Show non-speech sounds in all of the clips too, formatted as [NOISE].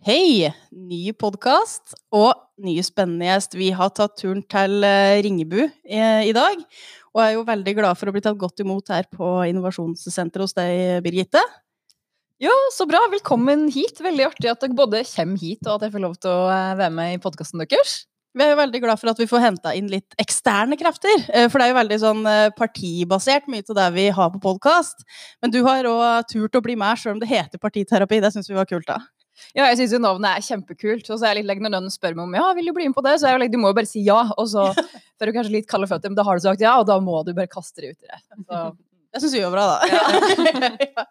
Hei! Ny podkast og nye spennende gjest. Vi har tatt turen til eh, Ringebu eh, i dag. Og er jo veldig glad for å bli tatt godt imot her på innovasjonssenteret hos deg, Birgitte. Ja, så bra. Velkommen hit. Veldig artig at dere både kommer hit, og at jeg får lov til å eh, være med i podkasten deres. Vi er jo veldig glad for at vi får henta inn litt eksterne krefter. For det er jo veldig sånn partibasert, mye av det vi har på podkast. Men du har òg turt å bli med, sjøl om det heter partiterapi. Det syns vi var kult, da. Ja, jeg syns jo navnet er kjempekult. Og så er jeg litt like, når noen spør meg om ja, vil du bli med på det, så er jeg like, du må jo bare si ja. Og så [LAUGHS] får du kanskje litt kalde føtter, men da har du sagt ja, og da må du bare kaste det ut i det. Så. [LAUGHS] Det syns vi var bra, da. [LAUGHS] Ja.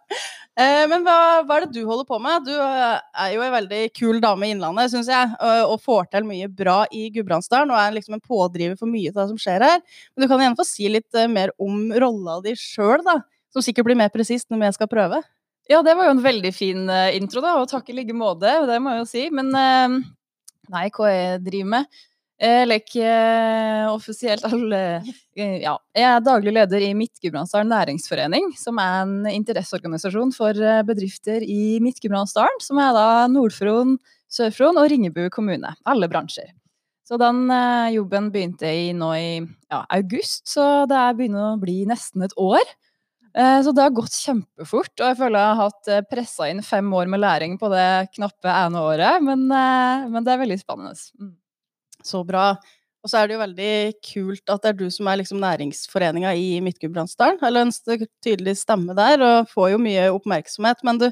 Eh, men hva, hva, er det du holder på med? Du eh, er jo en veldig kul dame i Innlandet, syns jeg, og, og, får til mye bra i Gudbrandsdalen, og er liksom en pådriver for mye av det som skjer her. Men du kan gjerne få si litt eh, mer om rolla di sjøl, da. Som sikkert blir mer presist når vi skal prøve. Ja, det var jo en veldig fin uh, intro, da, og takk i like måte, det må jeg jo si. Men uh, nei, hva jeg driver med? Jeg leker uh, offisielt alle Ja, jeg er daglig leder i Midt-Gudbrandsdalen næringsforening, som er en interesseorganisasjon for bedrifter i Midt-Gudbrandsdalen, som er da Nord-Fron, Sør-Fron og Ringebu kommune. Alle bransjer. Så den jobben begynte i nå i ja, august, så det begynner å bli nesten et år. Eh, så det har gått kjempefort, og jeg føler jeg har hatt eh, pressa inn fem år med læring på det knappe ene året, men, eh, men det er veldig spennende. Mm. Så bra. Og så er det jo veldig kult at det er du som er liksom næringsforeninga i Midt-Gudbrandsdalen. Eller en tydelig stemme der, og får jo mye oppmerksomhet. Men du,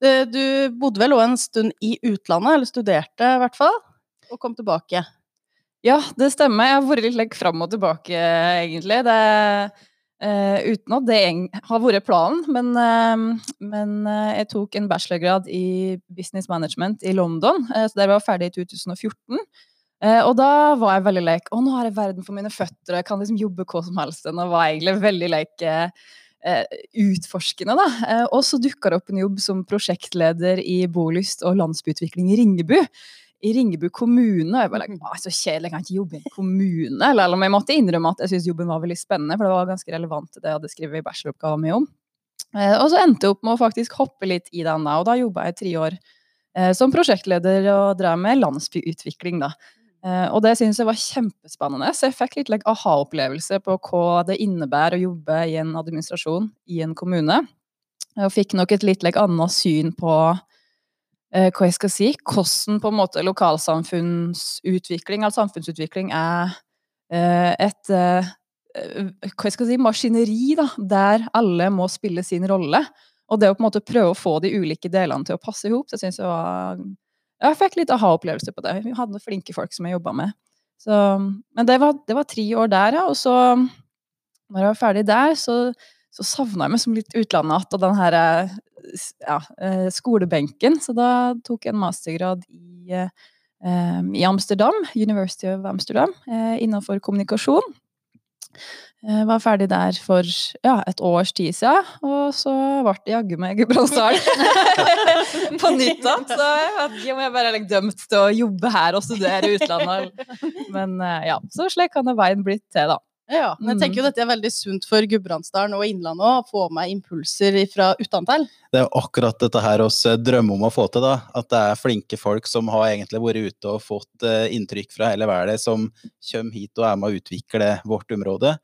du, du bodde vel òg en stund i utlandet, eller studerte i hvert fall, og kom tilbake? Ja, det stemmer. Jeg har vært litt fram og tilbake, egentlig. Det Uh, uten at det har vært planen, men, uh, men uh, jeg tok en bachelorgrad i business management i London, så der var jeg ferdig i 2014. og da var jeg veldig lek Å, nå har jeg verden for mine føtter, og jeg kan liksom jobbe hva som helst. Nå var jeg egentlig veldig lek utforskende, da. og så dukka det opp en jobb som prosjektleder i Bolyst og landsbyutvikling i Ringebu i Ringebu kommune. Og jeg bare like, så kjedelig, jeg kan ikke jobbe i en kommune. Eller om jeg måtte innrømme at jeg syntes jobben var veldig spennende, for det var ganske relevant til det jeg hadde skrevet i bacheloroppgaven min om. Eh, og så endte jeg opp med å faktisk hoppe litt i den, da, og da jobba jeg tre år eh, som prosjektleder og drev med landsbyutvikling, da. Eh, og det syns jeg var kjempespennende. Så jeg fikk litt like, aha-opplevelse på hva det innebærer å jobbe i en administrasjon i en kommune. Og fikk nok et litt like, annet syn på hva jeg skal si, hvordan på en måte lokalsamfunnsutvikling, altså samfunnsutvikling, er eh, et eh, hva jeg skal si, maskineri da, der alle må spille sin rolle. Og det å på en måte prøve å få de ulike delene til å passe i hop, det syns jeg var Jeg fikk litt aha-opplevelse på det. Vi hadde flinke folk som jeg jobba med. Så, men det var, det var, tre år der, ja. Og så, når jeg var ferdig der, så, så savna jeg meg som litt utlandet igjen. Og den her eh, ja, eh, skolebenken. Så da tok jeg en mastergrad i, eh, i Amsterdam, University of Amsterdam, eh, innenfor kommunikasjon. Jeg var ferdig der for ja, et års tid siden, og så ble det jaggu meg Gudbrandsdalen [LAUGHS] på nytt igjen. Så jeg vet ikke om jeg bare er dømt til å jobbe her og studere i utlandet. Men ja, så slik kan veien blitt til, da. Ja, men jeg tenker jo mm. dette er veldig sunt for Gudbrandsdalen og Innlandet å få med impulser fra utentil. Det er akkurat dette her oss eh, drømmer om å få til, da. At det er flinke folk som har egentlig vært ute og fått uh, inntrykk fra hele verden, som kommer hit og er med å utvikle vårt område.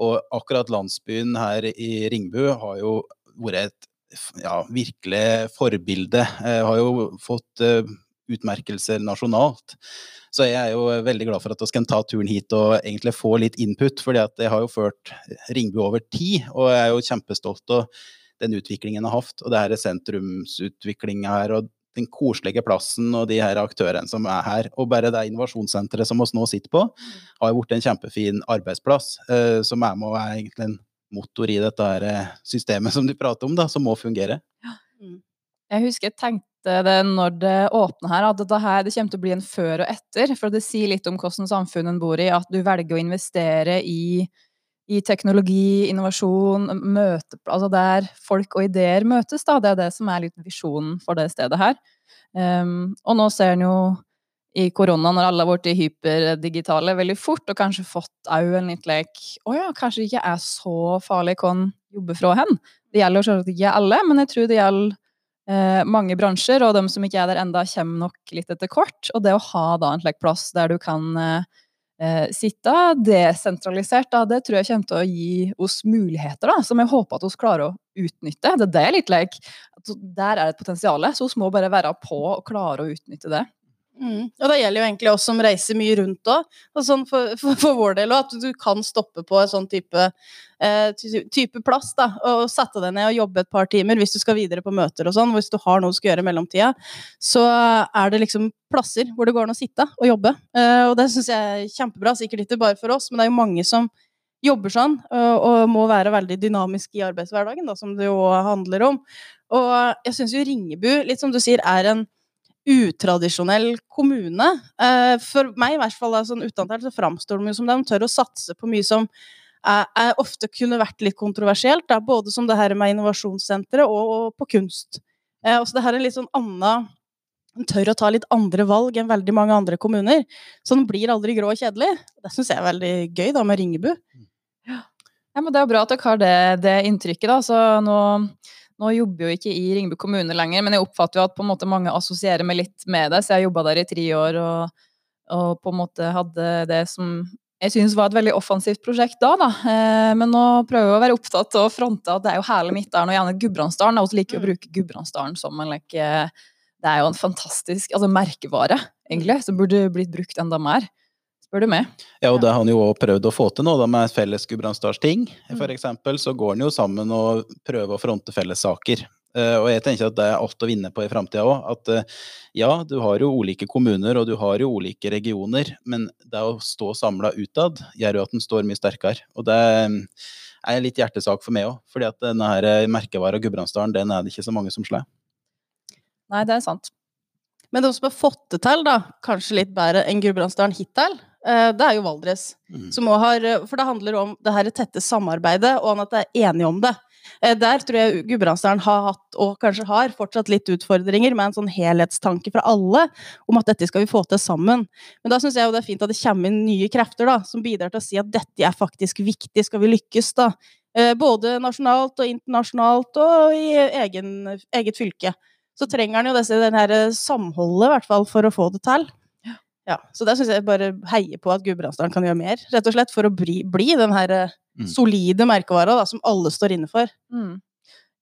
Og akkurat landsbyen her i Ringbu har jo vært et ja, virkelig forbilde. Jeg har jo fått utmerkelser nasjonalt. Så jeg er jo veldig glad for at vi kan ta turen hit og egentlig få litt input, fordi at jeg har jo ført Ringbu over tid, og jeg er jo kjempestolt av den utviklingen jeg har hatt, og det her sentrumsutviklinga her, og den koselige plassen og de her aktørene som er her. Og bare det innovasjonssenteret som oss nå sitter på, har jo blitt en kjempefin arbeidsplass, eh, som er med og er egentlig en motor i dette her eh, systemet som du prater om, da, som må fungere. Ja. Mm. Jeg husker jeg tenkte det når det åpner her, at dette her det kommer til å bli en før og etter. For det sier litt om hvordan samfunnet en bor i, at du velger å investere i, i teknologi, innovasjon, møte, altså der folk og ideer møtes. Da. Det er det som er litt visjonen for det stedet her. Um, og nå ser en jo i korona, når alle har blitt hyperdigitale veldig fort, og kanskje fått òg en litt lek Å ja, kanskje det ikke er så farlig hvor en jobber fra hen. Det gjelder selvsagt ikke alle, men jeg tror det gjelder eh, mange bransjer, og de som ikke er der enda kommer nok litt etter kort. Og det å ha da en slik plass der du kan eh, eh, sitte desentralisert, da, det tror jeg kommer til å gi oss muligheter da, som jeg håper at vi klarer å utnytte. Det er det jeg litt like. Der er det et potensial, så vi må bare være på og klare å utnytte det. Mm. Og det gjelder jo egentlig oss som reiser mye rundt òg. Sånn for, for, for, vår del òg, at du kan stoppe på en sånn type, eh, type plass. da, Og sette deg ned og jobbe et par timer hvis du skal videre på møter og sånn. Hvis du har noe du skal gjøre i mellomtida, så er det liksom plasser hvor det går an å sitte og jobbe. Eh, og det syns jeg er kjempebra. Sikkert ikke bare for oss, men det er jo mange som jobber sånn og, og må være veldig dynamisk i arbeidshverdagen, da, som det jo handler om. Og jeg syns jo Ringebu, litt som du sier, er en utradisjonell kommune. Eh, for meg, i hvert fall sånn utentil, så framstår de jo som de tør å satse på mye som er, ofte kunne vært litt kontroversielt. Da, både som det her med innovasjonssenteret og, og, på kunst. Eh, også det her er litt sånn anna en tør å ta litt andre valg enn veldig mange andre kommuner. Så den blir aldri grå og kjedelig. Det syns jeg er veldig gøy da med Ringebu. Ja, men Det er bra at dere har det, det inntrykket. da, så nå nå jobber jo ikke i Ringebu kommune lenger, men jeg oppfatter jo at på en måte mange assosierer meg litt med det, så jeg jobba der i tre år og, og, på en måte hadde det som jeg synes var et veldig offensivt prosjekt da, da. Eh, men nå prøver jeg å være opptatt av å fronte at det er jo hele Midtdalen og gjerne Gudbrandsdalen. Og liker å mm. bruke Gudbrandsdalen som en like, Det er jo en fantastisk altså merkevare, egentlig, som burde blitt brukt enda mer spør du meg. Ja, og det har han jo òg prøvd å få til nå, da med felles Gudbrandsdalsting. f.eks. For eksempel så går han jo sammen og prøver å fronte fellessaker. Uh, og jeg tenker at det er alt å vinne på i framtida òg. At uh, ja, du har jo ulike kommuner og du har jo ulike regioner, men det å stå samla utad gjør jo at den står mye sterkere. Og det er litt hjertesak for meg òg, fordi at denne her merkevara Gudbrandsdalen, den er det ikke så mange som slår. Nei, det er sant. Men de som har fått det til, da, kanskje litt bedre enn Gudbrandsdalen hittil, Eh, det er jo Valdres. Mm. Har, eh, for det handler om det her tette samarbeidet, og at det er enige om det. Eh, der tror jeg Gudbrandsdalen har hatt, og kanskje har, fortsatt litt utfordringer med en sånn helhetstanke fra alle om at dette skal vi få til sammen. Men da syns jeg jo det er fint at det kommer inn nye krefter da, som bidrar til å si at dette er faktisk viktig, skal vi lykkes, da. Både nasjonalt og internasjonalt og i egen, eget fylke. Så trenger en jo disse, den her samholdet, i hvert fall, for å få det til. Ja, så der syns jeg bare heier på at Gudbrandsdalen kan gjøre mer, rett og slett, for å bli, bli den her eh, mm. solide merkevara da, som alle står inne for. Mm.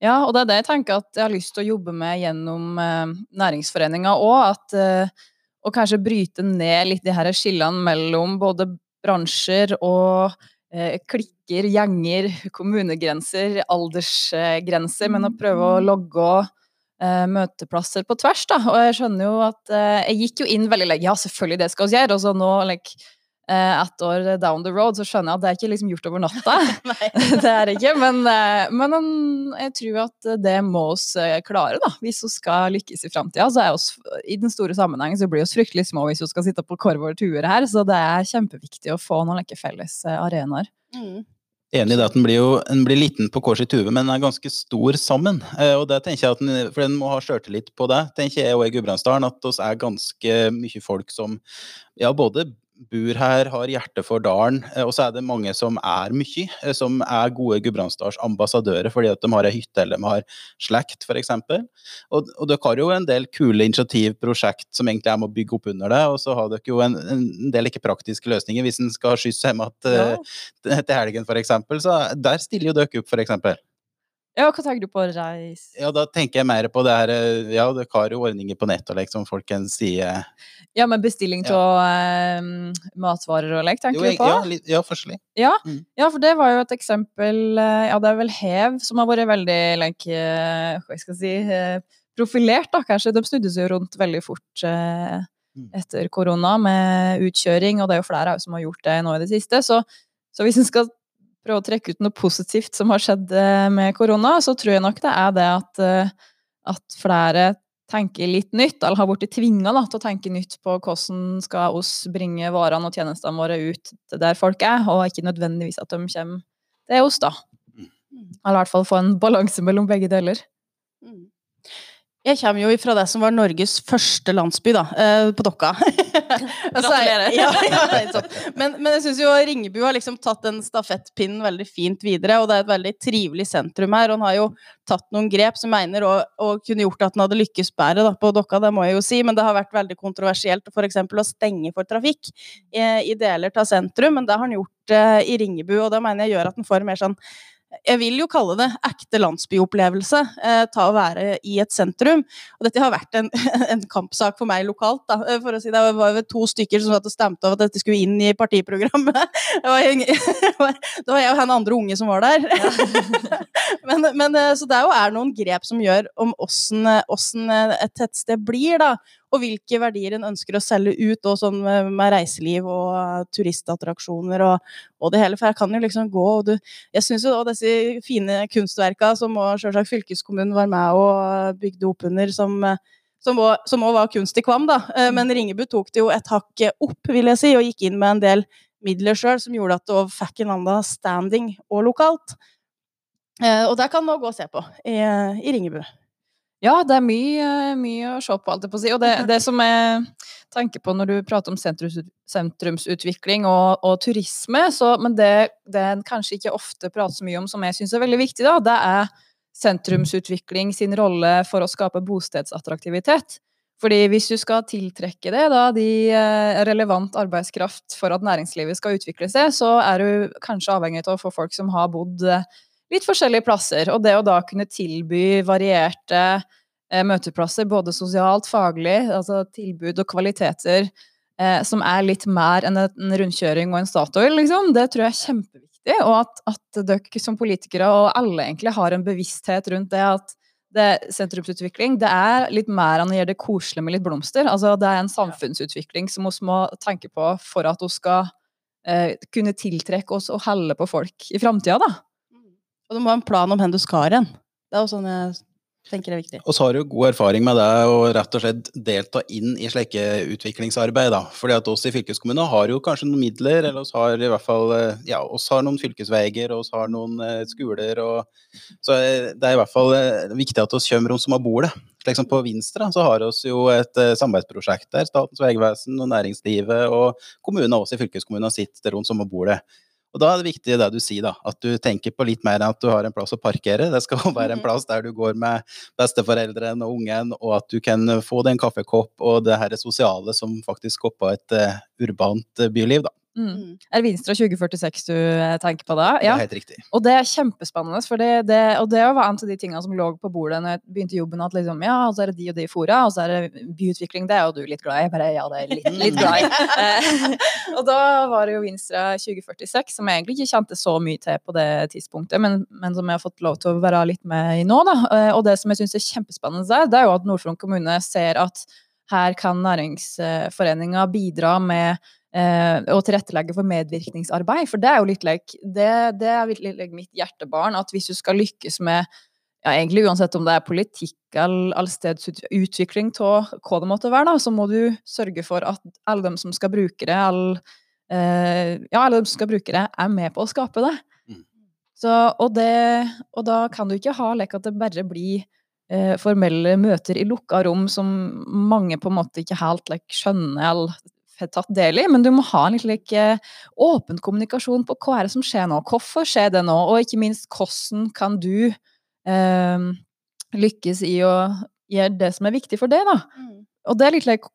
Ja, og det er det jeg tenker at jeg har lyst til å jobbe med gjennom eh, næringsforeninga òg. Eh, og kanskje bryte ned litt de her skillene mellom både bransjer og eh, klikker, gjenger, kommunegrenser, aldersgrenser, men å prøve å logge Uh, møteplasser på tvers, da. Og jeg skjønner jo at uh, Jeg gikk jo inn veldig lenge, ja, selvfølgelig, det skal vi gjøre. Og så nå, like, uh, ett år down the road, så skjønner jeg at det er ikke liksom gjort over natta. [LAUGHS] [LAUGHS] det er ikke. Men, men jeg tror at det må oss klare, da. Hvis vi skal lykkes i framtida. Så er oss, i den store sammenhengen så blir vi fryktelig små hvis vi skal sitte på korv og tuer her. Så det er kjempeviktig å få noen like felles arenaer. Mm enig i det at den blir jo den blir liten på hver sitt hode, men den er ganske stor sammen. Eh, og det tenker jeg at den, For den må ha sjøltillit på det, tenker jeg og i Gudbrandsdalen. At oss er ganske mye folk som ja, både bor her, har hjerte for dalen. Eh, og så er det mange som er mye, eh, som er gode Gudbrandsdals ambassadører fordi at de har ei hytte eller de har slekt, f.eks. Og, og dere har jo en del kule initiativ, prosjekt som egentlig er med å bygge opp under det. Og så har dere jo en, en del ikke praktiske løsninger hvis en skal ha skyss hjemme ja. til helgen, f.eks. Så der stiller jo dere opp, f.eks. Ja, hva tenker du på reis? Ja, da tenker jeg mer på det her eh, Ja, dere har jo ordninger på nett og lek som folk kan si Ja, med bestilling av ja. um, matvarer og lek, tenker jo, jeg, du på? Ja, litt, ja forskjellig. Ja. Mm. ja, for det var jo et eksempel eh, Ja, det er vel Hev som har vært veldig like, eh, hva skal jeg si, profilert, da, kanskje. De snudde seg rundt veldig fort uh, etter korona med utkjøring, og det er jo flere som har gjort det nå i det siste. Så, så hvis en skal prøve å trekke ut noe positivt som har skjedd eh, med korona, så tror jeg nok det er det at, eh, at flere tenker litt nytt, eller har blitt tvinga til å tenke nytt på hvordan skal oss bringe varene og tjenestene våre ut til der folk er, og ikke nødvendigvis at de kommer til oss, da. Mm. Eller i hvert fall få en balanse mellom begge deler. Mm. Jeg kommer jo fra det som var Norges første landsby, da, eh, på Dokka. [LAUGHS] Gratulerer. ja, [LAUGHS] ja, men, men jeg syns jo Ringebu har liksom tatt den stafettpinnen veldig fint videre, og det er et veldig trivelig sentrum her. Og han har jo tatt noen grep som mener å, å kunne gjort at han hadde lykkes bedre da, på Dokka, det må jeg jo si, men det har vært veldig kontroversielt f.eks. å stenge for trafikk i, i deler av sentrum, men det har han gjort eh, i Ringebu, og det mener jeg gjør at han får mer sånn jeg vil jo kalle det ekte landsbyopplevelse, eh, ta å være i et sentrum. Og dette har vært en, [LAUGHS] en kampsak for meg lokalt. Da, eh, for å si Det Det var jo to stykker som satt og stemte over at dette skulle inn i partiprogrammet. [LAUGHS] [LAUGHS] Det var, det var jeg og han andre unge som var der. men, men, eh, så det er jo er noen grep som gjør om åssen åssen, eh, et tettsted blir, da. Og hvilke verdier en ønsker å selge ut, og sånn med, med reiseliv og eh, turistattraksjoner og, og det hele. For her kan jo liksom gå, og du jeg syns jo også disse fine kunstverka som sjølsagt fylkeskommunen var med og bygde opp under, som, eh, som også, var kunst i Kvam, da. Eh, Men Ringebu tok det jo et hakk opp, vil jeg si, og gikk inn med en del midler sjøl, som gjorde at det fikk en annen standing og lokalt. Eh, Og det kan man gå og se på i, i Ringebu. Ja, det er mye, mye å se på, alt jeg på å si. Og det, det som jeg tenker på når du prater om sentrums, sentrumsutvikling og, og turisme, så, men det, det en kanskje ikke ofte prater så mye om, som jeg syns er veldig viktig, da, det er sentrumsutvikling sin rolle for å skape bostedsattraktivitet. Fordi hvis du skal tiltrekke det, da, de eh, relevant arbeidskraft for at næringslivet skal utvikle seg, så er du kanskje avhengig av å få folk som har bodd eh, litt forskjellige plasser. Og det å da kunne tilby varierte eh, møteplasser, både sosialt, faglig, altså tilbud og kvaliteter, eh, som er litt mer enn en rundkjøring og en Statoil, liksom, det tror jeg er kjempeviktig. Og at, at dere som politikere, og alle egentlig, har en bevissthet rundt det at det, sentrumsutvikling det er litt mer enn å gjøre det koselig med litt blomster. Altså, det er en samfunnsutvikling som vi må tenke på for at vi skal eh, kunne tiltrekke oss og holde på folk i framtida, da. Og du må ha en plan om hvor du skal hen. Det er jo sånn jeg tenker er viktig. Og så har du god erfaring med det å rett og slett delta inn i slike utviklingsarbeid. da. Fordi at oss i fylkeskommunen har jo kanskje noen midler, eller oss har i hvert fall eh, ja, oss har noen fylkesveier og oss har noen eh, skoler. og Så eh, det er i hvert fall viktig at oss kommer rundt som har bordet. Liksom på Vinstra så har oss jo et samarbeidsprosjekt der. Statens vegvesen og næringslivet og kommunen og oss i fylkeskommunen sitter rundt som har bor det. Og da er det viktig det du sier, da. At du tenker på litt mer enn at du har en plass å parkere. Det skal [LAUGHS] være en Mhm. plass der du går med besteforeldrene og ungen, og at du kan få deg en kaffekopp og det her sosiale som faktisk skaper et eh, urbant eh, byliv, da. Mm. Mm. Er det Vinstra 2046 du eh, tenker på da? Det er helt riktig. Og det er kjempespennende, for det, det, og det var en av de tingene som lå på bordet når jeg begynte jobben, at liksom, ja, så er det de og de fora, og så er det byutvikling, det er jo du litt glad i. Jeg bare, ja, det er litt, litt glad i. Eh, og da var det jo Vinstra 2046, som jeg egentlig ikke kjente så mye til på det tidspunktet, men, men som jeg har fått lov til å være litt med i nå, da. Eh, Og det som jeg syns er kjempespennende der, det er jo at Nord-Fron kommune ser at her kan næringsforeninga bidra med eh, å tilrettelegge for medvirkningsarbeid. For det er jo litt lek. det, det er litt mitt hjertebarn, at hvis du skal lykkes med ja, egentlig uansett om det er politikk eller allstedsutvikling av hva det måtte være, da, så må du sørge for at alle dem som skal bruke det, alle, eh, ja, alle dem som skal bruke det, er med på å skape det. Mm. Så, og, det og da kan du ikke ha lek at det bare blir eh, formelle møter i lukka rom som mange på en måte ikke helt like, skjønner eller tatt del i, men du må ha en litt like, åpen kommunikasjon på hva er det som skjer nå, hvorfor skjer det nå, og ikke minst hvordan kan du eh, lykkes i å gjøre det som er viktig for deg, da. Mm. Og det er litt like,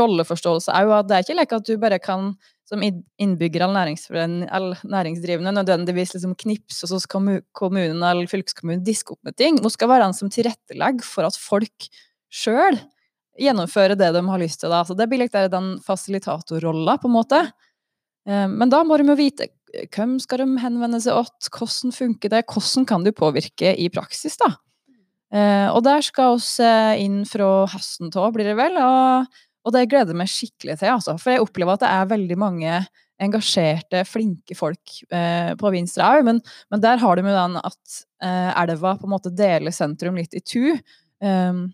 rolleforståelse jo at det er ikke like at du bare kan som innbygger eller, næringsdrivende nødvendigvis liksom knipse, og så skal kommunen eller fylkeskommunen diske opp med ting. Hun skal være den som tilrettelegger for at folk sjøl gjennomfører det de har lyst til. Da. Så det blir litt der den fasilitatorrolla, på en måte. Eh, Men da må de jo vite hvem skal de henvende seg til, hvordan funker det, hvordan kan du påvirke i praksis, da. Eh, og der skal vi eh, inn fra høsten av, blir det vel. Og, og det gleder jeg meg skikkelig til, altså. For jeg opplever at det er veldig mange engasjerte, flinke folk eh, på Vinstra òg. Men, men der har de jo den at eh, elva på en måte deler sentrum litt i tu. Um,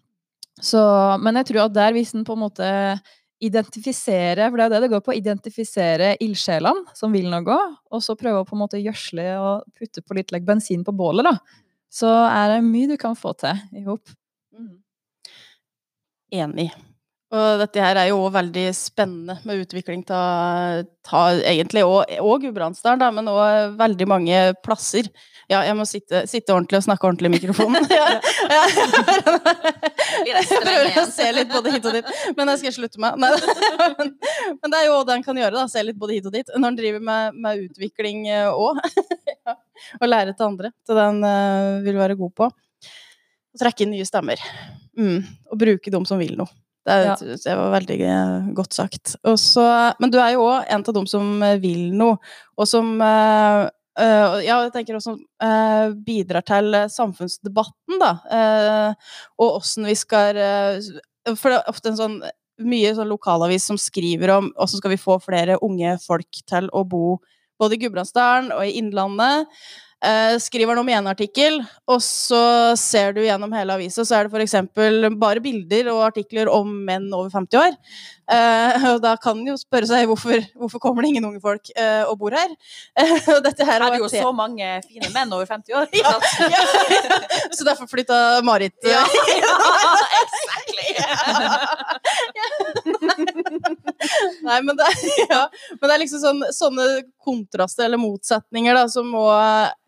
så, men jeg tror at der, hvis en på en måte identifisere, for det er det det går på, identifisere ildsjelene som vil noe, og så prøve å på en måte gjødsle og putte på litt like, bensin på bålet, da. Så er det mye du kan få til i hop. Mm. enig. Og dette her er jo òg veldig spennende med utvikling av egentlig òg Gudbrandsdalen, da, men òg veldig mange plasser. Ja, jeg må sitte, sitte, ordentlig og snakke ordentlig i mikrofonen. [LAUGHS] ja, ja. Jeg prøver å se litt både hit og dit, men jeg skal slutte med. Men, men det er jo det en kan gjøre, da. Se litt både hit og dit. Når en driver med, med utvikling òg. [LAUGHS] ja. Og lære til andre. Så den uh, vil være god på. Og trekke inn nye stemmer. Mm. Og bruke dem som vil noe. Det, ja. det var veldig eh, godt sagt. Også, men du er jo òg en av dem som eh, vil noe, og som uh, uh, ja, jeg tenker også uh, bidrar til samfunnsdebatten, da. og åssen vi skal For det er ofte en sånn mye sånn lokalavis som skriver om åssen skal vi få flere unge folk til å bo både i Gudbrandsdalen og i Innlandet. Uh, skriver den om i en artikkel, og så ser du gjennom hele avisa, så er det f.eks. bare bilder og artikler om menn over 50 år. Uh, og da kan en jo spørre seg hvorfor, hvorfor kommer det ingen unge folk uh, og bor her? og dette her er det jo så mange fine menn over 50 år. [LAUGHS] ja. Så derfor flytta Marit. [LAUGHS] ja, exactly! [LAUGHS] Nei, men det, ja, men det er liksom sånn, sånne kontraster eller motsetninger da, som må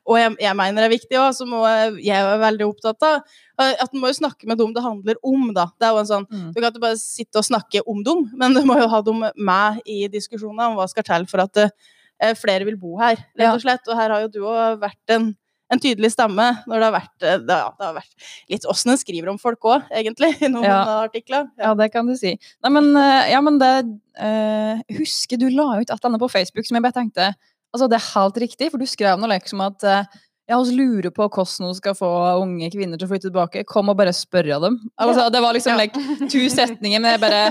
og jeg, jeg mener det er viktig òg, så må jeg er veldig opptatt av at en må jo snakke med dem det handler om, da. Det er jo en sånn, mm. Du kan ikke bare sitte og snakke om dem, men du må jo ha dem med i diskusjonene om hva skal til for at uh, flere vil bo her, rett og slett. Og her har jo du òg vært en, en, tydelig stemme når det har vært, det, det har vært litt åssen en skriver om folk òg, egentlig, i noen ja. artikler. Ja. ja. det kan du si. Nei, men, ja, men det uh, Husker du la ut et eller annet på Facebook som jeg bare tenkte Altså, det er helt riktig, for du skrev noe liksom at uh, ja, oss lurer på hvordan hun skal få unge kvinner til å flytte tilbake. Kom og bare spørre dem. Altså, det var liksom like, to setninger, men jeg bare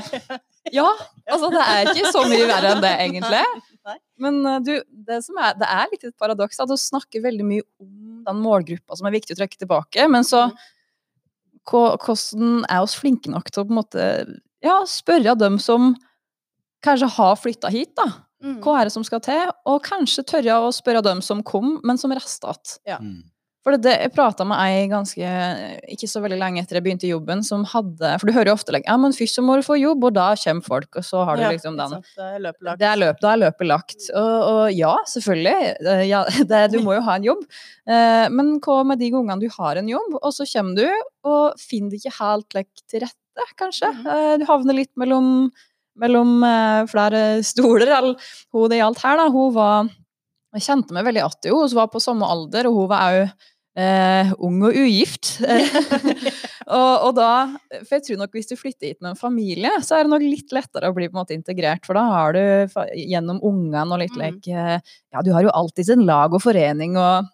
Ja! Altså, det er ikke så mye verre enn det, egentlig. [LAUGHS] Men uh, du, det, er, det er litt et paradoks at du snakker veldig mye om den målgruppa som er viktig å trekke tilbake, men så mm. Hvordan er oss flinke nok til å på en måte ja, spørre dem som kanskje har flytta hit, da? Mm. Hva er det som skal til? Og kanskje tørre å spørre dem som kom, men som reiste. Ja. Mm. For det, jeg prata med ei ganske ikke så veldig lenge etter jeg begynte i jobben, som hadde For du hører jo ofte like, ja, men først så må du få jobb, og da kommer folk, og så har du ja, liksom den Det er løpet lagt. Det er løp, da er løpet lagt. Og, og ja, selvfølgelig. Ja, [LAUGHS] det, du må jo ha en jobb. Eh, men hva med de gangene du har en jobb, og så kommer du, og finner det ikke helt like, til rette, kanskje? Mm -hmm. Du havner litt mellom mellom eh, flere stoler. Hun det gjaldt her, da, hun var Jeg kjente meg veldig igjen i henne. Hun var på samme alder, og hun var òg eh, ung og ugift. [LAUGHS] og, og, da For jeg tror nok hvis du flytter hit med en familie, så er det nok litt lettere å bli på en måte integrert. For da har du gjennom ungene og litt mm. like Ja, du har jo alltid sin lag og forening, og,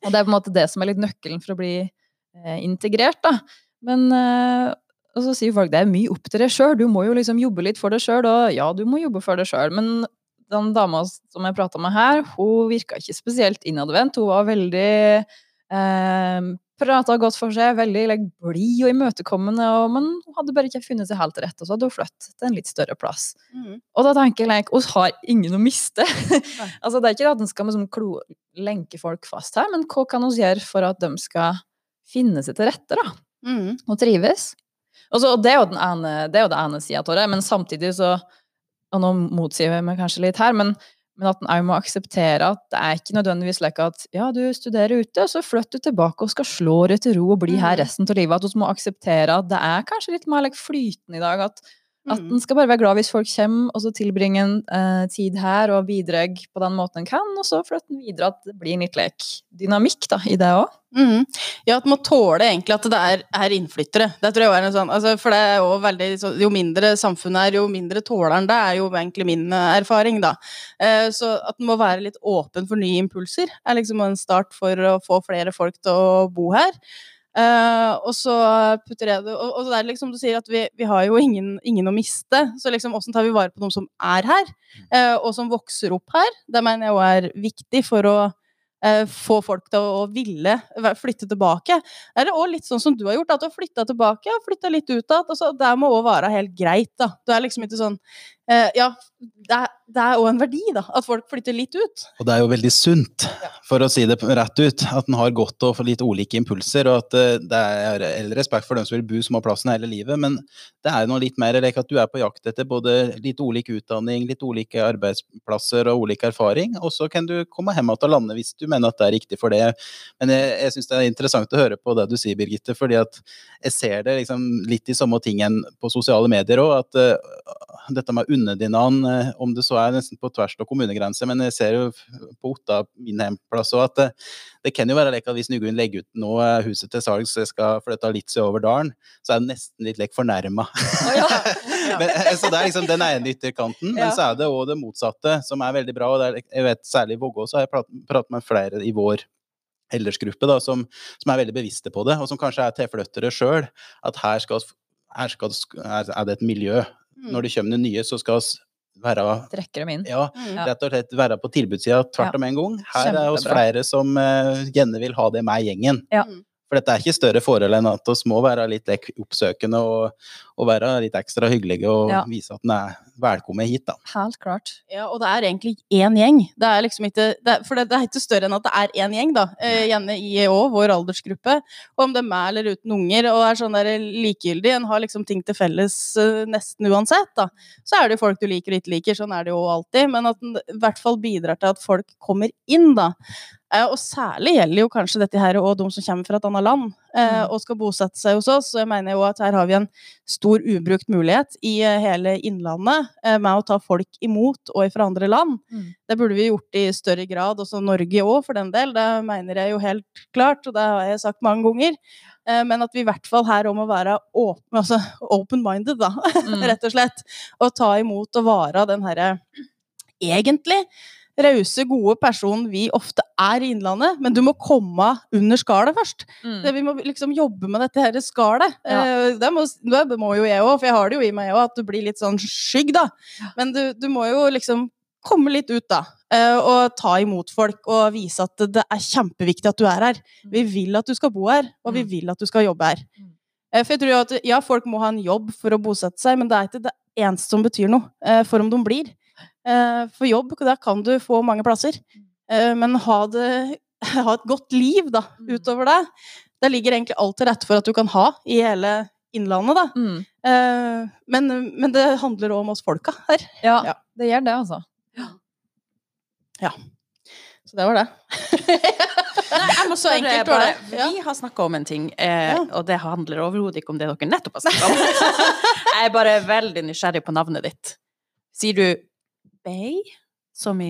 og, det er på en måte det som er litt nøkkelen for å bli eh, integrert, da. Men eh, og så sier folk det er mye opp til deg sjøl, du må jo liksom jobbe litt for deg sjøl. Og ja, du må jobbe for deg sjøl, men den dama som jeg prata med her, hun virka ikke spesielt innadvendt. Hun var veldig eh, Prata godt for seg, veldig like, blid og imøtekommende, og, men hun hadde bare ikke funnet seg helt til rette, og så hadde hun flyttet til en litt større plass. Mm. Og da tenker jeg like, hun har ingen å miste. [LAUGHS] altså, det er ikke at en skal liksom, klo, lenke folk fast her, men hva kan vi gjøre for at de skal finne seg til rette, da? Mm. Og trives? Og det er jo den ene, det ene sida av det, men samtidig så Og nå motsier jeg meg kanskje litt her, men, men at en òg må akseptere at det er ikke nødvendigvis slik at ja, du studerer ute, og så flytter du tilbake og skal slå deg til ro og bli her mm. resten av livet. At vi må akseptere at det er kanskje litt mer like flytende i dag. at at mm. en skal bare være glad hvis folk kommer, og så tilbringe en eh, tid her og bidra på den måten en kan, og så flytte en videre at det blir litt lek dynamikk da, i det òg. Mm. Ja, at man tåler egentlig at det er, er innflyttere. Det tror jeg er en sånn, altså, for det er jo veldig, Jo mindre samfunnet er, jo mindre tåler en det, er jo egentlig min eh, erfaring, da. Eh, så at en må være litt åpen for nye impulser, er liksom en start for å få flere folk til å bo her. Uh, og så putter jeg det Og, og det er liksom du sier at vi, vi har jo ingen, ingen, å miste. Så liksom åssen tar vi vare på noen som er her, uh, og som vokser opp her? Det mener jeg òg er viktig for å uh, få folk til å, å, ville flytte tilbake. Er det òg litt sånn som du har gjort, at du har flytta tilbake og flytta litt ut igjen? Altså, det må òg være helt greit, da. Du er liksom ikke sånn Eh, ja, det er, jo en verdi, da. At folk flytter litt ut. Og det er jo veldig sunt, for å si det rett ut, at en har godt og litt ulike impulser, og at eh, det er eller respekt for dem som vil bo som har plassen hele livet, men det er noe litt mer like at du er på jakt etter både litt ulik utdanning, litt ulike arbeidsplasser og ulik erfaring, og så kan du komme hjem igjen og lande hvis du mener at det er riktig for det. Men jeg, jeg syns det er interessant å høre på det du sier, Birgitte, fordi at jeg ser det liksom litt i samme tingen på sosiale medier òg, at uh, dette med underdinene Eh, om det så er nesten på tvers av kommunegrenser. Men jeg ser jo på Otta, min hjemplass, òg at det, det, kan jo være like at hvis Nugun legger ut nå huset til salgs så jeg skal flytte litt seg over dalen, så er det nesten litt like fornærma. Oh, ja. [LAUGHS] ja. så det er liksom den ene ytterkanten. Men så er det òg det motsatte, som er veldig bra. og er, jeg vet Særlig i Vågå så har jeg pratet med flere i vår aldersgruppe da, som, som, er veldig bevisste på det, og som kanskje er tilflyttere sjøl. At her, skal, her skal, er det et miljø. Mm. Når det kommer nye, så skal vi være Trekker dem inn. Ja, mm. rett og slett være på tilbudssida tvert om en gang. Her er det flere som uh, gjerne vil ha det med gjengen. Ja. Mm. For dette er ikke større forhold enn at vi må være litt oppsøkende og, og være litt ekstra hyggelige og ja. vise at en er velkommen hit, da. Helt klart. Ja, og det er egentlig én gjeng. Det er liksom ikke det er, For det, det, er ikke større enn at det er én gjeng, da. Eh, gjerne i òg, vår aldersgruppe. Og om det er med eller uten unger, og er sånn der likegyldig, en har liksom ting til felles uh, nesten uansett, da. Så er det jo folk du liker og ikke liker, sånn er det jo alltid. Men at den i hvert fall bidrar til at folk kommer inn, da. Eh, og særlig gjelder jo kanskje dette her og de som kommer fra et annet land eh, mm. og skal bosette seg hos oss. Så jeg mener jo at her har vi en stor ubrukt mulighet i eh, hele Innlandet med å ta folk imot og fra andre land. Mm. Det burde vi gjort i større grad, også Norge òg, for den del. Det mener jeg jo helt klart, og det har jeg sagt mange ganger. Men at vi i hvert fall her om å være open, altså open-minded, da, [LAUGHS] mm. rett og slett. Og ta imot og vare den herre egentlig rause, gode personen vi ofte er i Innlandet, men du må komme under skallet først. Mm. Det, vi må liksom jobbe med dette her skallet. Ja. Eh, det, må, det, må, jo jeg òg, for jeg har det jo i meg òg, at du blir litt sånn skygg, da. Men du, du, må jo liksom komme litt ut, da. Eh, og ta imot folk og vise at det er kjempeviktig at du er her. Vi mm. vil at du skal bo her, og vi mm. vil at du skal jobbe her. Mm. Eh, for jeg tror at ja, folk må ha en jobb for å bosette seg, men det er ikke det eneste som betyr noe for om de blir. Eh, for jobb, da kan du få mange plasser. Eh, men ha, det, ha et godt liv da, mm. utover det. Det ligger egentlig alt til rette for at du kan ha i hele Innlandet, da. Mm. Eh, men, men, det handler òg om oss folka her. Ja, ja, det gjør det, altså. Ja. ja. Så det var det. [LAUGHS] Nei, jeg må så enkelt bare, Vi har snakka om en ting, eh, og det handler overhodet ikke om det dere nettopp har snakka om. [LAUGHS] jeg er bare veldig nysgjerrig på navnet ditt. Sier du Bay, som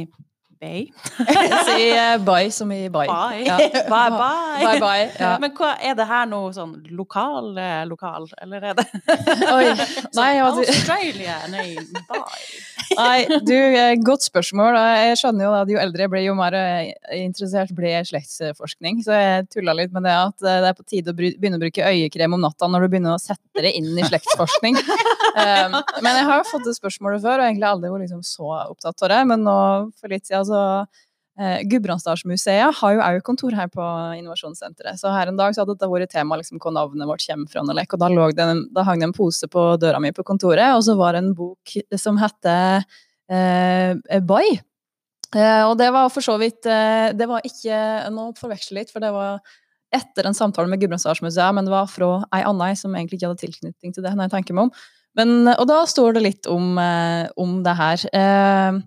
Bay. [LAUGHS] si uh, bye som i bye. Bye. Ja. [LAUGHS] bye, bye. bye, bye. Ja. Men hva, er det her noe sånn lokal, eh, lokal, eller er det [LAUGHS] Oi. Nei, altså Australia nei, bye. Nei, du, eh, godt spørsmål. Jeg skjønner jo at jo eldre jeg blir, jo mer interessert blir jeg i slektsforskning. Så jeg tulla litt med det at det er på tide å begynne å bruke øyekrem om natta når du begynner å sette det inn i slektsforskning. um, men jeg har jo fått det spørsmålet før, og egentlig aldri vært liksom så opptatt av det. Men nå for litt siden så eh, Gudbrandsdalsmuseet har jo òg kontor her på Innovasjonssenteret. Så her en dag så hadde dette vært tema liksom, hvor navnet vårt kommer fra. Og da, det en, da hang det en pose på døra mi på kontoret, og så var det en bok som heter eh, Boy. Eh, og det var for så vidt eh, Det var ikke Nå forveksler litt, for det var etter en samtale med Gudbrandsdalsmuseet, men det var fra ei anna som egentlig ikke hadde tilknytning til det. når jeg tenker meg om. Men, og da står det litt om, eh, om det her. Eh,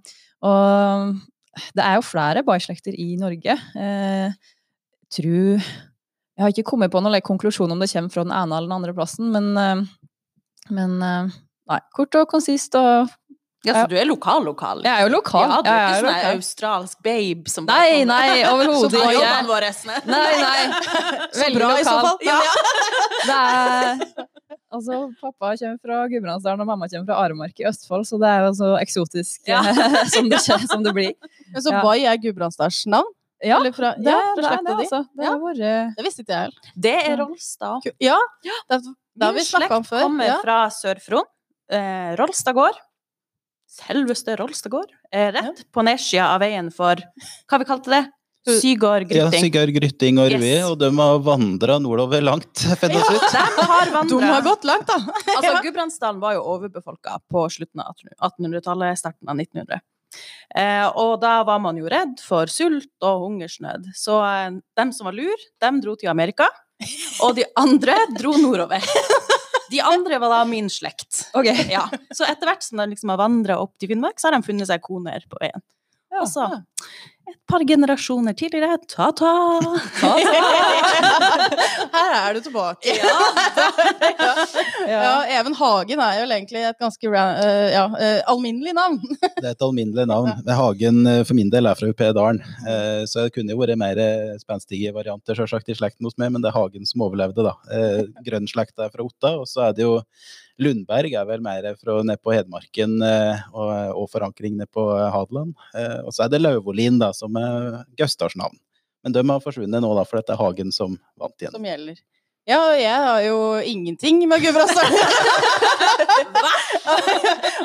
og det er jo flere Bai-slekter i Norge. Eh, tror Jeg har ikke kommet på noen konklusjon om det kommer fra den ene eller den andre plassen, men, eh, men eh, nei, kort og konsist og ja, Så du er lokal-lokal? Jeg er jo lokal. Ja, Du er ikke sånn australsk babe som Nei, nei, overhodet ikke. Som våre. Nei, nei. Veldig lokal. i så fall. Ja. Det er Altså, pappa kommer fra Gudbrandsdalen, og mamma kommer fra Aremark i Østfold, så det er jo så eksotisk ja. [LAUGHS] som, det, som, det, blir. Men så ja. Bai er Gudbrandsdals navn? Ja, det, ja, det, det, altså. Det, ja. Våre... det visste ikke jeg heller. Det er Rolstad. Ja, det, det har vi snakka om før. kommer ja. fra Sør-Fron. Eh, Rolstad gård. Selveste Rolstad gård. Eh, rett på nedsida av veien for Hva vi kalte det? Sygard Ja, og Rui, Yes. og de har vandra nordover langt, [LAUGHS] finnes ut. De har [LAUGHS] De har gått langt, da. [LAUGHS] Altså, Gudbrandsdalen var jo overbefolka på slutten av 1800-tallet, starten av 1900. Eh, og da var man jo redd for sult og hungersnød. Så eh, dem som var lur, dem dro til Amerika. Og de andre dro nordover. De andre var da min slekt. Okay. Ja. Så etter hvert som de liksom har vandra opp til Finnmark, så har de funnet seg koner på veien. Ja. Og så et par generasjoner tidligere, ta-ta! [LAUGHS] Her er du tilbake. [LAUGHS] Ja. ja, Even Hagen er jo egentlig et ganske eh, ja, eh, alminnelig navn. Det er et alminnelig navn. [LAUGHS] Hagen eh, for min del er fra Upedalen, eh, så det kunne jo vært mer spenstige varianter selvsagt i slekten hos meg, men det er Hagen som overlevde, da. Grønn slekt er fra Otta, og så er det jo Lundberg er vel mer fra nede på Hedmarken eh, og, og forankring nede på Hadeland. Eh, og så er det Lauvolin, da, som er Gaustars navn. Men de har forsvunnet nå, da, for dette er Hagen som vant igjen. som gjelder. Ja, jeg har jo ingenting med Gudbrandsdalen.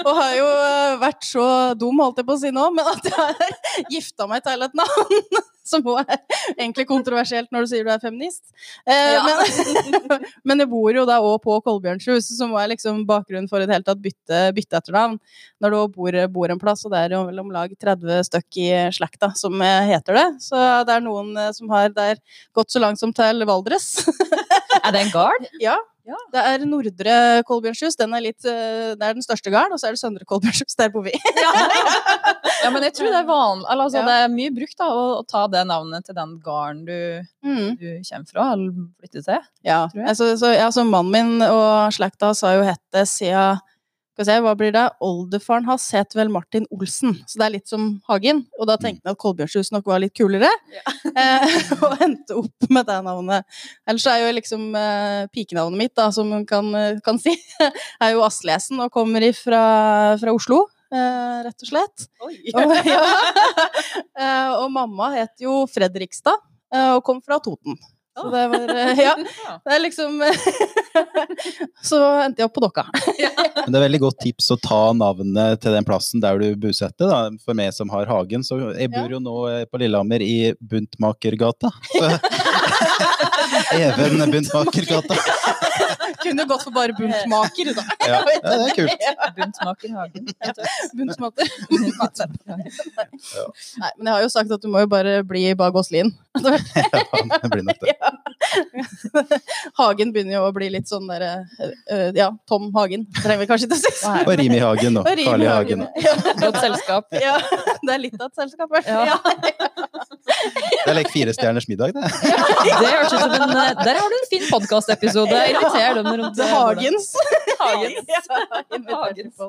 og har jo eh, vært så dum, holdt jeg på å si nå, men at jeg har gifta meg til et navn. Som også er egentlig kontroversielt når du sier du er feminist. Eh, Ja. men, [LAUGHS] men jeg bor jo da òg på Kolbjørnshuset, som er liksom bakgrunnen for i det hele tatt bytte, bytte etternavn. Når du bor, bor en plass, og det er jo vel om lag 30 stykk i slekta som eh, heter det. Så det er noen som har der gått så langt som til Valdres. [LAUGHS] Er det en gard? Ja. Ja. Det er Nordre Kolbjørnshus. Den er litt, eh, det er den største gården, og så er det Søndre Kolbjørnshus. Der bor vi. [LAUGHS] Ja, men jeg tror det er vanlig, altså, Ja. det er mye brukt da, å, å ta det navnet til den garden du, Mm. du kommer fra, eller flytter til. Ja. Altså, så, ja, så mannen min og slekta har jo hett det siden skal vi se, hva blir det? Oldefaren hans het vel Martin Olsen, så det er litt som Hagen. Og da tenkte han at Kolbjørnshus nok var litt kulere, [LAUGHS] eh, og endte opp med det navnet. Ellers er jo liksom eh, pikenavnet mitt, da, som man kan, eh, kan si, [LAUGHS] er jo Aslesen og kommer ifra, fra Oslo. Eh, rett og slett. [LAUGHS] Og, ja. Eh, og mamma het jo Fredrikstad eh, og kom fra Toten. Så det var eh, [LAUGHS] Ja. Det er liksom [LAUGHS] Så endte jeg opp på Dokka. [LAUGHS] Men det er veldig godt tips å ta navnet til den plassen der du bosetter. Da. For meg som har hagen, så jeg bor jo nå eh, på Lillehammer i Buntmakergata. Så Even Buntmakergata. Kunne gått for bare buntmaker, da. Ja, ja, det er kult. Buntmaker Hagen. Buntmater. Nei, men jeg har jo sagt at du må jo bare bli Bag Åslien. Ja, det blir nok det. [LAUGHS] [LAUGHS] Hagen begynner jo å bli litt sånn derre eh, Ja, Tom Hagen. Trenger vi kanskje ikke å si. Og Rimi Hagen og Carl I. Hagen. Ja, Godt selskap. [LAUGHS] ja, det er litt av et selskap. vel? Ja. Det er like fire stjerners middag, det. [LAUGHS] Det hørtes ut som en eh, Der har du en fin podkastepisode. Inviter dem rundt Det eh, Hagens. Hagens. Hagens.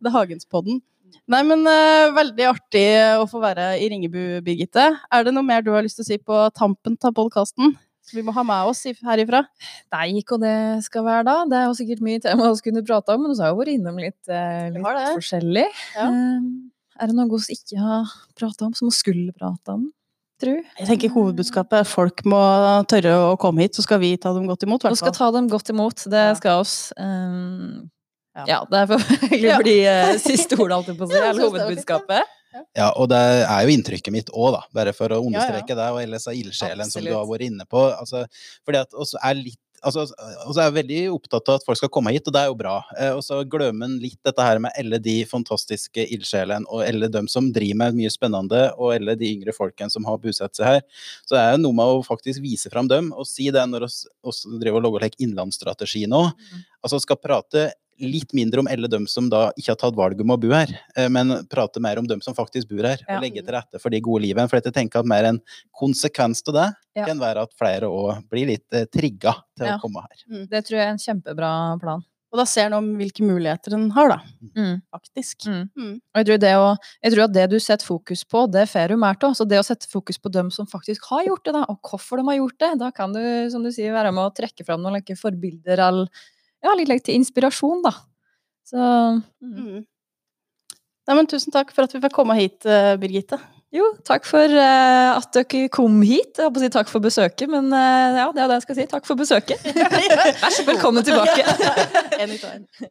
Det er Hagenspodden. Nei, men uh, veldig artig å få være i Ringebu, Birgitte. Er det noe mer du har lyst til å si på tampen av podkasten? Vi må ha med oss herifra. Nei, ikke hva det skal være da. Det er jo sikkert mye tema vi kunne prate om, men vi har jo vært innom litt, eh, litt har det. forskjellig. Ja. Eh, er det noe vi ikke har prata om, som vi skulle prate om? Tru? Jeg tenker Hovedbudskapet er folk må tørre å komme hit, så skal vi ta dem godt imot. Vi skal ta dem godt imot, det skal oss. Um, Ja. ja. det får egentlig bli eh, [LAUGHS] siste ordet, alt jeg på å si, eller hovedbudskapet. Ja, og det er jo inntrykket mitt òg, da. Bare for å understreke det. Og ellers er ildsjelen som du har vært inne på. Altså, fordi at oss er litt Altså, altså jeg er veldig opptatt av at folk skal komme hit, og det er jo bra. Eh, og så glemmer en litt dette her med alle de fantastiske ildsjelene, og alle dem som driver med mye spennende, og alle de yngre folkene som har bosatt seg her. Så det er jo noe med å faktisk vise fram dem, og si det når vi driver og lager like innlandsstrategi nå. Altså skal prate litt mindre om alle dem som da ikke har tatt valget om å bo her, eh, men prate mer om dem som faktisk bor her, Ja. og legge til rette for de gode livene. For jeg tenker at mer en konsekvens av det Ja. kan være at flere òg blir litt eh, trigga til Ja. å komme her. Det tror jeg er en kjempebra plan. Og da ser en om hvilke muligheter en har, da. Mm. Faktisk. Mm. Mm. Og jeg tror, det å, jeg tror at det du setter fokus på, det får du mer av. Så det å sette fokus på dem som faktisk har gjort det, da, og hvorfor de har gjort det, da kan du, som du sier, være med å trekke fram noen like, forbilder eller ja, litt like, til inspirasjon, da. Så mm. Mm. Nei, men tusen takk for at vi fikk komme hit, eh, Birgitte. jo, takk for uh, at dere kom hit. Jeg holdt på å si takk for besøket, men uh, ja, det er det jeg skal si. Takk for besøket. [LAUGHS] Vær så velkommen tilbake. [LAUGHS] Anytime.